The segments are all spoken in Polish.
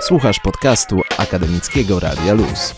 Słuchasz podcastu Akademickiego Radia Luz.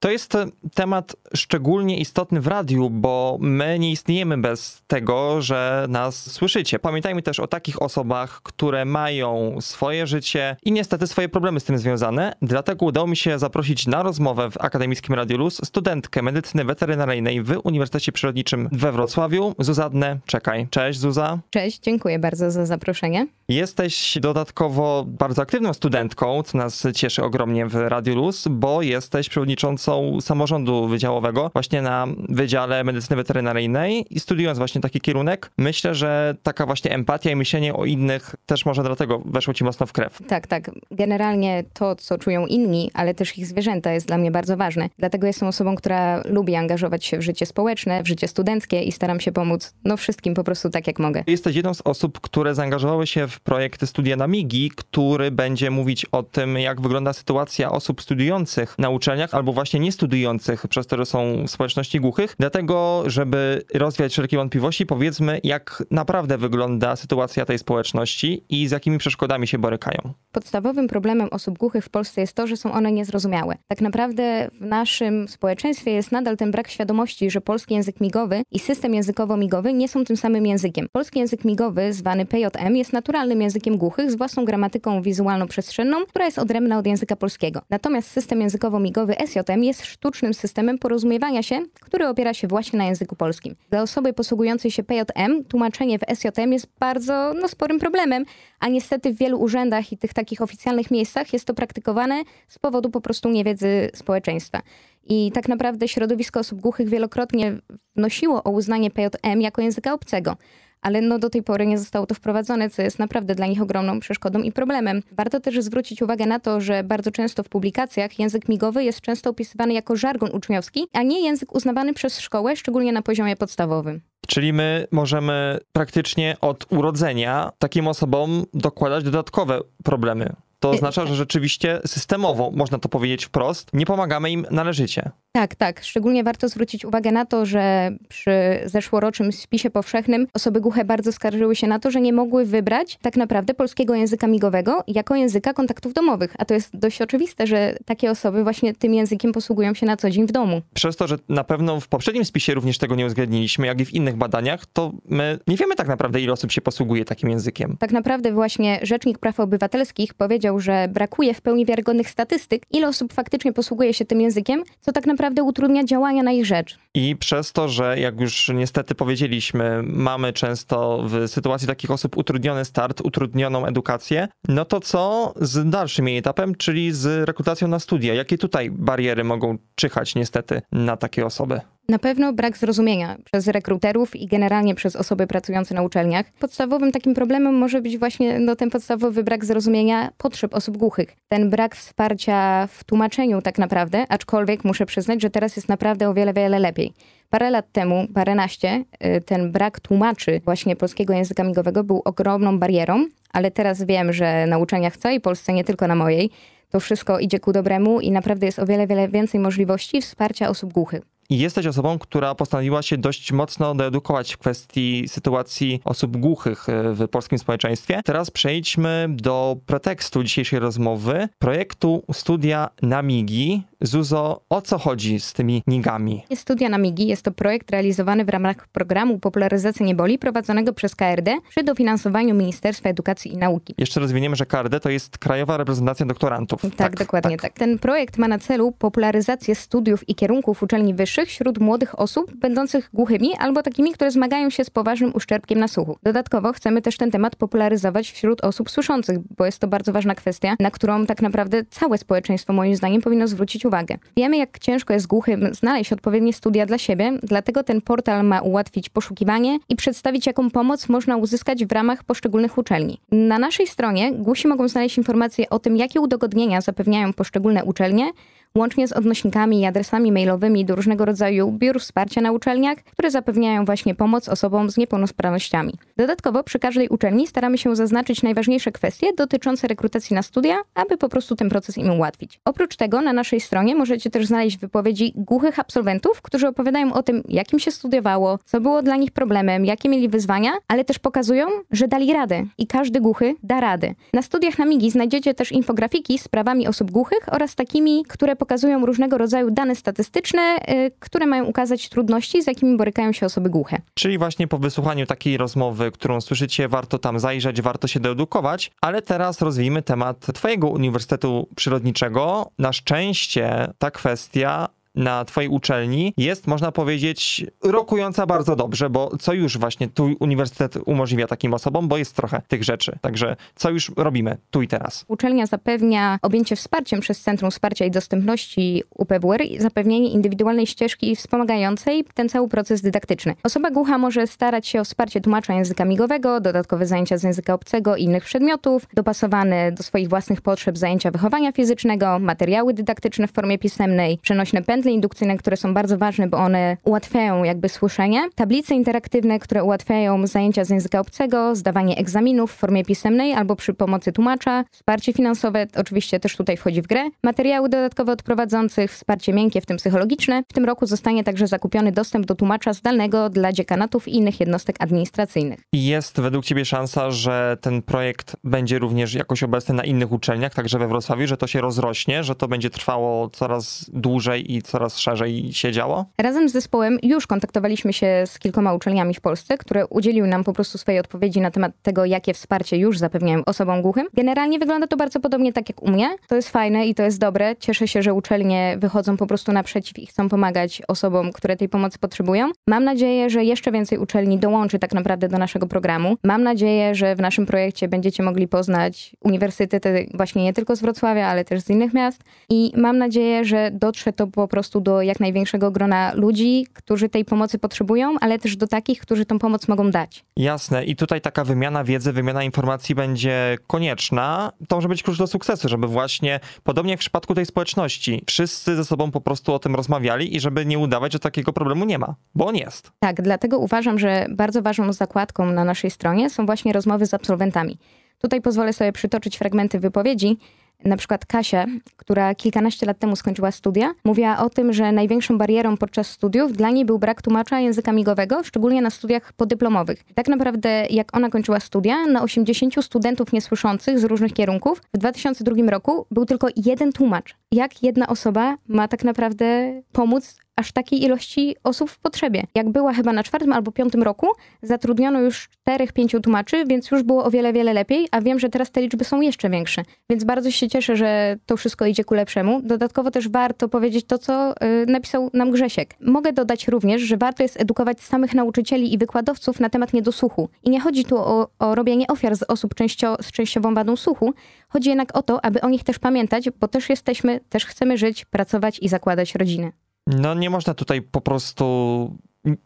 To jest temat szczególnie istotny w radiu, bo my nie istniejemy bez tego, że nas słyszycie. Pamiętajmy też o takich osobach, które mają swoje życie i niestety swoje problemy z tym związane. Dlatego udało mi się zaprosić na rozmowę w Akademickim Radiu Luz studentkę medycyny weterynaryjnej w Uniwersytecie Przyrodniczym we Wrocławiu, Zuzadnę Czekaj. Cześć Zuza. Cześć, dziękuję bardzo za zaproszenie. Jesteś dodatkowo bardzo aktywną studentką, co nas cieszy ogromnie w Radiu Luz, bo jesteś przewodniczącą samorządu wydziałowego właśnie na Wydziale Medycyny Weterynaryjnej i studiując właśnie taki kierunek, myślę, że taka właśnie empatia i myślenie o innych też może dlatego weszło ci mocno w krew. Tak, tak. Generalnie to, co czują inni, ale też ich zwierzęta jest dla mnie bardzo ważne. Dlatego jestem osobą, która lubi angażować się w życie społeczne, w życie studenckie i staram się pomóc no wszystkim po prostu tak, jak mogę. Jesteś jedną z osób, które zaangażowały się w projekt Studia na Migi, który będzie mówić o tym, jak wygląda sytuacja osób studiujących na uczelniach albo właśnie nie studiujących, przez że są społeczności głuchych. Dlatego, żeby rozwiać wszelkie wątpliwości, powiedzmy, jak naprawdę wygląda sytuacja tej społeczności i z jakimi przeszkodami się borykają. Podstawowym problemem osób głuchych w Polsce jest to, że są one niezrozumiałe. Tak naprawdę w naszym społeczeństwie jest nadal ten brak świadomości, że polski język migowy i system językowo-migowy nie są tym samym językiem. Polski język migowy, zwany PJM, jest naturalnym językiem głuchych z własną gramatyką wizualno-przestrzenną, która jest odrębna od języka polskiego. Natomiast system językowo-migowy SJM jest sztucznym systemem porozumiewania się, który opiera się właśnie na języku polskim. Dla osoby posługującej się PJM tłumaczenie w SJM jest bardzo no, sporym problemem, a niestety w wielu urzędach i tych takich oficjalnych miejscach jest to praktykowane z powodu po prostu niewiedzy społeczeństwa. I tak naprawdę środowisko osób głuchych wielokrotnie wnosiło o uznanie PJM jako języka obcego ale no do tej pory nie zostało to wprowadzone, co jest naprawdę dla nich ogromną przeszkodą i problemem. Warto też zwrócić uwagę na to, że bardzo często w publikacjach język migowy jest często opisywany jako żargon uczniowski, a nie język uznawany przez szkołę, szczególnie na poziomie podstawowym. Czyli my możemy praktycznie od urodzenia takim osobom dokładać dodatkowe problemy. To oznacza, że rzeczywiście systemowo, można to powiedzieć wprost, nie pomagamy im należycie. Tak, tak. Szczególnie warto zwrócić uwagę na to, że przy zeszłorocznym spisie powszechnym osoby głuche bardzo skarżyły się na to, że nie mogły wybrać tak naprawdę polskiego języka migowego jako języka kontaktów domowych. A to jest dość oczywiste, że takie osoby właśnie tym językiem posługują się na co dzień w domu. Przez to, że na pewno w poprzednim spisie również tego nie uwzględniliśmy, jak i w innych badaniach, to my nie wiemy tak naprawdę, ile osób się posługuje takim językiem. Tak naprawdę właśnie Rzecznik Praw Obywatelskich powiedział, że brakuje w pełni wiarygodnych statystyk, ile osób faktycznie posługuje się tym językiem, co tak naprawdę naprawdę utrudnia działania na ich rzecz. I przez to, że jak już niestety powiedzieliśmy, mamy często w sytuacji takich osób utrudniony start, utrudnioną edukację, no to co z dalszym jej etapem, czyli z rekrutacją na studia? Jakie tutaj bariery mogą czyhać niestety na takie osoby? Na pewno brak zrozumienia przez rekruterów i generalnie przez osoby pracujące na uczelniach. Podstawowym takim problemem może być właśnie no, ten podstawowy brak zrozumienia potrzeb osób głuchych. Ten brak wsparcia w tłumaczeniu tak naprawdę, aczkolwiek muszę przyznać, że teraz jest naprawdę o wiele, wiele lepiej. Parę lat temu, paręnaście, y, ten brak tłumaczy właśnie polskiego języka migowego był ogromną barierą, ale teraz wiem, że na uczelniach w całej Polsce, nie tylko na mojej, to wszystko idzie ku dobremu i naprawdę jest o wiele, wiele więcej możliwości wsparcia osób głuchych. I jesteś osobą, która postanowiła się dość mocno doedukować w kwestii sytuacji osób głuchych e, w polskim społeczeństwie. Teraz przejdźmy do pretekstu dzisiejszej rozmowy, projektu Studia na Migi. Zuzo, o co chodzi z tymi nigami? Studia na Migi jest to projekt realizowany w ramach programu Popularyzacji Nieboli prowadzonego przez KRD przy dofinansowaniu Ministerstwa Edukacji i Nauki. Jeszcze rozwiniemy, że KRD to jest Krajowa Reprezentacja Doktorantów. Tak, tak dokładnie tak. tak. Ten projekt ma na celu popularyzację studiów i kierunków uczelni wyższych wśród młodych osób będących głuchymi albo takimi, które zmagają się z poważnym uszczerbkiem na słuchu. Dodatkowo chcemy też ten temat popularyzować wśród osób słyszących, bo jest to bardzo ważna kwestia, na którą tak naprawdę całe społeczeństwo moim zdaniem powinno zwrócić uwagę. Wiemy, jak ciężko jest głuchym znaleźć odpowiednie studia dla siebie, dlatego ten portal ma ułatwić poszukiwanie i przedstawić, jaką pomoc można uzyskać w ramach poszczególnych uczelni. Na naszej stronie głusi mogą znaleźć informacje o tym, jakie udogodnienia zapewniają poszczególne uczelnie łącznie z odnośnikami i adresami mailowymi do różnego rodzaju biur wsparcia na uczelniach, które zapewniają właśnie pomoc osobom z niepełnosprawnościami. Dodatkowo przy każdej uczelni staramy się zaznaczyć najważniejsze kwestie dotyczące rekrutacji na studia, aby po prostu ten proces im ułatwić. Oprócz tego na naszej stronie możecie też znaleźć wypowiedzi głuchych absolwentów, którzy opowiadają o tym, jakim się studiowało, co było dla nich problemem, jakie mieli wyzwania, ale też pokazują, że dali radę i każdy głuchy da rady. Na studiach na MIGI znajdziecie też infografiki z prawami osób głuchych oraz takimi, które pokazują różnego rodzaju dane statystyczne, yy, które mają ukazać trudności, z jakimi borykają się osoby głuche. Czyli właśnie po wysłuchaniu takiej rozmowy, którą słyszycie, warto tam zajrzeć, warto się doedukować, ale teraz rozwijmy temat Twojego Uniwersytetu Przyrodniczego. Na szczęście ta kwestia na twojej uczelni jest, można powiedzieć, rokująca bardzo dobrze, bo co już właśnie tu uniwersytet umożliwia takim osobom, bo jest trochę tych rzeczy. Także co już robimy tu i teraz? Uczelnia zapewnia objęcie wsparciem przez Centrum Wsparcia i Dostępności UPWR i zapewnienie indywidualnej ścieżki wspomagającej ten cały proces dydaktyczny. Osoba głucha może starać się o wsparcie tłumacza języka migowego, dodatkowe zajęcia z języka obcego i innych przedmiotów, dopasowane do swoich własnych potrzeb zajęcia wychowania fizycznego, materiały dydaktyczne w formie pisemnej, przenośne pętle indukcyjne, które są bardzo ważne, bo one ułatwiają jakby słyszenie, tablice interaktywne, które ułatwiają zajęcia z języka obcego, zdawanie egzaminów w formie pisemnej albo przy pomocy tłumacza, wsparcie finansowe oczywiście też tutaj wchodzi w grę, materiały dodatkowe od prowadzących, wsparcie miękkie, w tym psychologiczne. W tym roku zostanie także zakupiony dostęp do tłumacza zdalnego dla dziekanatów i innych jednostek administracyjnych. Jest według Ciebie szansa, że ten projekt będzie również jakoś obecny na innych uczelniach, także we Wrocławiu, że to się rozrośnie, że to będzie trwało coraz dłużej i coraz szerzej się działo? Razem z zespołem już kontaktowaliśmy się z kilkoma uczelniami w Polsce, które udzieliły nam po prostu swojej odpowiedzi na temat tego, jakie wsparcie już zapewniają osobom głuchym. Generalnie wygląda to bardzo podobnie tak jak u mnie. To jest fajne i to jest dobre. Cieszę się, że uczelnie wychodzą po prostu naprzeciw i chcą pomagać osobom, które tej pomocy potrzebują. Mam nadzieję, że jeszcze więcej uczelni dołączy tak naprawdę do naszego programu. Mam nadzieję, że w naszym projekcie będziecie mogli poznać uniwersytety właśnie nie tylko z Wrocławia, ale też z innych miast i mam nadzieję, że dotrze to po prostu prostu do jak największego grona ludzi, którzy tej pomocy potrzebują, ale też do takich, którzy tą pomoc mogą dać. Jasne. I tutaj taka wymiana wiedzy, wymiana informacji będzie konieczna. To może być klucz do sukcesu, żeby właśnie, podobnie jak w przypadku tej społeczności, wszyscy ze sobą po prostu o tym rozmawiali i żeby nie udawać, że takiego problemu nie ma, bo on jest. Tak, dlatego uważam, że bardzo ważną zakładką na naszej stronie są właśnie rozmowy z absolwentami. Tutaj pozwolę sobie przytoczyć fragmenty wypowiedzi, na przykład Kasia, która kilkanaście lat temu skończyła studia, mówiła o tym, że największą barierą podczas studiów dla niej był brak tłumacza języka migowego, szczególnie na studiach podyplomowych. Tak naprawdę, jak ona kończyła studia, na 80 studentów niesłyszących z różnych kierunków w 2002 roku był tylko jeden tłumacz. Jak jedna osoba ma tak naprawdę pomóc aż takiej ilości osób w potrzebie. Jak była chyba na czwartym albo piątym roku, zatrudniono już czterech, pięciu tłumaczy, więc już było o wiele, wiele lepiej, a wiem, że teraz te liczby są jeszcze większe. Więc bardzo się cieszę, że to wszystko idzie ku lepszemu. Dodatkowo też warto powiedzieć to, co yy, napisał nam Grzesiek. Mogę dodać również, że warto jest edukować samych nauczycieli i wykładowców na temat niedosłuchu. I nie chodzi tu o, o robienie ofiar z osób częścio, z częściową wadą słuchu, chodzi jednak o to, aby o nich też pamiętać, bo też jesteśmy, też chcemy żyć, pracować i zakładać rodziny. No nie można tutaj po prostu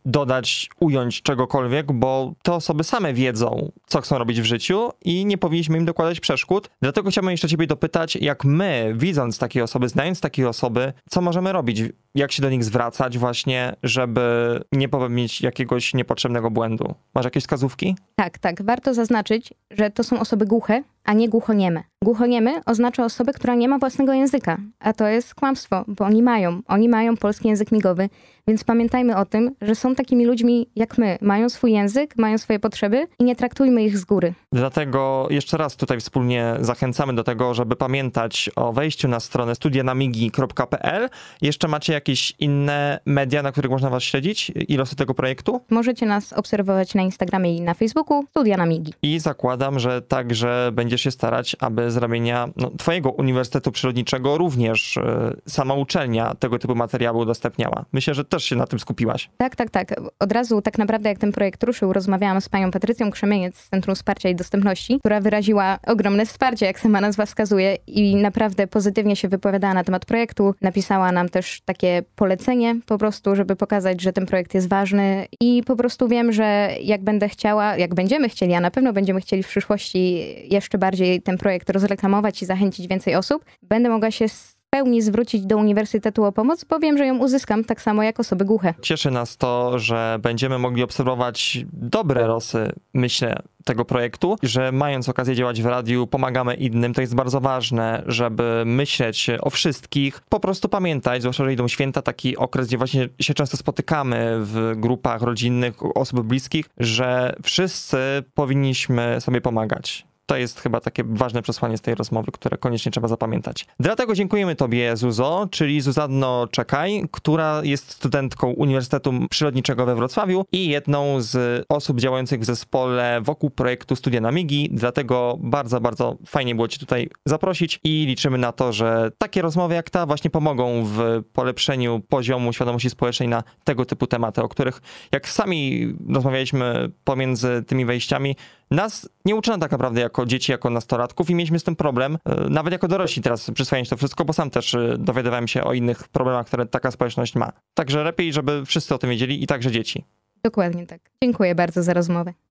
dodać, ująć czegokolwiek, bo te osoby same wiedzą, co chcą robić w życiu i nie powinniśmy im dokładać przeszkód. Dlatego chciałbym jeszcze ciebie dopytać, jak my, widząc takie osoby, znając takie osoby, co możemy robić? Jak się do nich zwracać właśnie, żeby nie popełnić jakiegoś niepotrzebnego błędu? Masz jakieś wskazówki? Tak, tak. Warto zaznaczyć, że to są osoby głuche, a nie głuchonieme. Głuchoniemy oznacza osobę, która nie ma własnego języka, a to jest kłamstwo, bo oni mają. Oni mają polski język migowy, więc pamiętajmy o tym, że są takimi ludźmi jak my. Mają swój język, mają swoje potrzeby i nie traktujmy ich z góry. Dlatego jeszcze raz tutaj wspólnie zachęcamy do tego, żeby pamiętać o wejściu na stronę studianamigi.pl. Jeszcze macie jakieś inne media, na których można was śledzić i losy tego projektu? Możecie nas obserwować na Instagramie i na Facebooku Studia Namigi. I zakładam, że także będziesz się starać, aby z ramienia no, twojego Uniwersytetu Przyrodniczego również y, sama uczelnia tego typu materiały udostępniała. Myślę, że też się na tym skupiłaś. Tak, tak, tak. Od razu tak naprawdę jak ten projekt ruszył, rozmawiałam z panią Patrycją Krzemieniec z Centrum Wsparcia i Dostępności, która wyraziła ogromne wsparcie, jak sama nazwa wskazuje i naprawdę pozytywnie się wypowiadała na temat projektu. Napisała nam też takie polecenie po prostu, żeby pokazać, że ten projekt jest ważny i po prostu wiem, że jak będę chciała, jak będziemy chcieli, a na pewno będziemy chcieli w przyszłości jeszcze bardziej ten projekt rozreklamować i zachęcić więcej osób, będę mogła się pełni zwrócić do Uniwersytetu o pomoc, bo wiem, że ją uzyskam tak samo jak osoby głuche. Cieszy nas to, że będziemy mogli obserwować dobre losy, myślę, tego projektu, że mając okazję działać w radiu, pomagamy innym. To jest bardzo ważne, żeby myśleć o wszystkich, po prostu pamiętać, zwłaszcza, że idą święta, taki okres, gdzie właśnie się często spotykamy w grupach rodzinnych, osób bliskich, że wszyscy powinniśmy sobie pomagać. To jest chyba takie ważne przesłanie z tej rozmowy, które koniecznie trzeba zapamiętać. Dlatego dziękujemy Tobie, Zuzo, czyli Zuzanno Czekaj, która jest studentką Uniwersytetu Przyrodniczego we Wrocławiu i jedną z osób działających w zespole wokół projektu Studia na Migi. Dlatego bardzo, bardzo fajnie było Cię tutaj zaprosić i liczymy na to, że takie rozmowy jak ta właśnie pomogą w polepszeniu poziomu świadomości społecznej na tego typu tematy, o których jak sami rozmawialiśmy pomiędzy tymi wejściami, nas nie uczono tak naprawdę jako dzieci, jako nastolatków i mieliśmy z tym problem, e, nawet jako dorośli teraz przyswajać to wszystko, bo sam też e, dowiadywałem się o innych problemach, które taka społeczność ma. Także lepiej, żeby wszyscy o tym wiedzieli i także dzieci. Dokładnie tak. Dziękuję bardzo za rozmowę.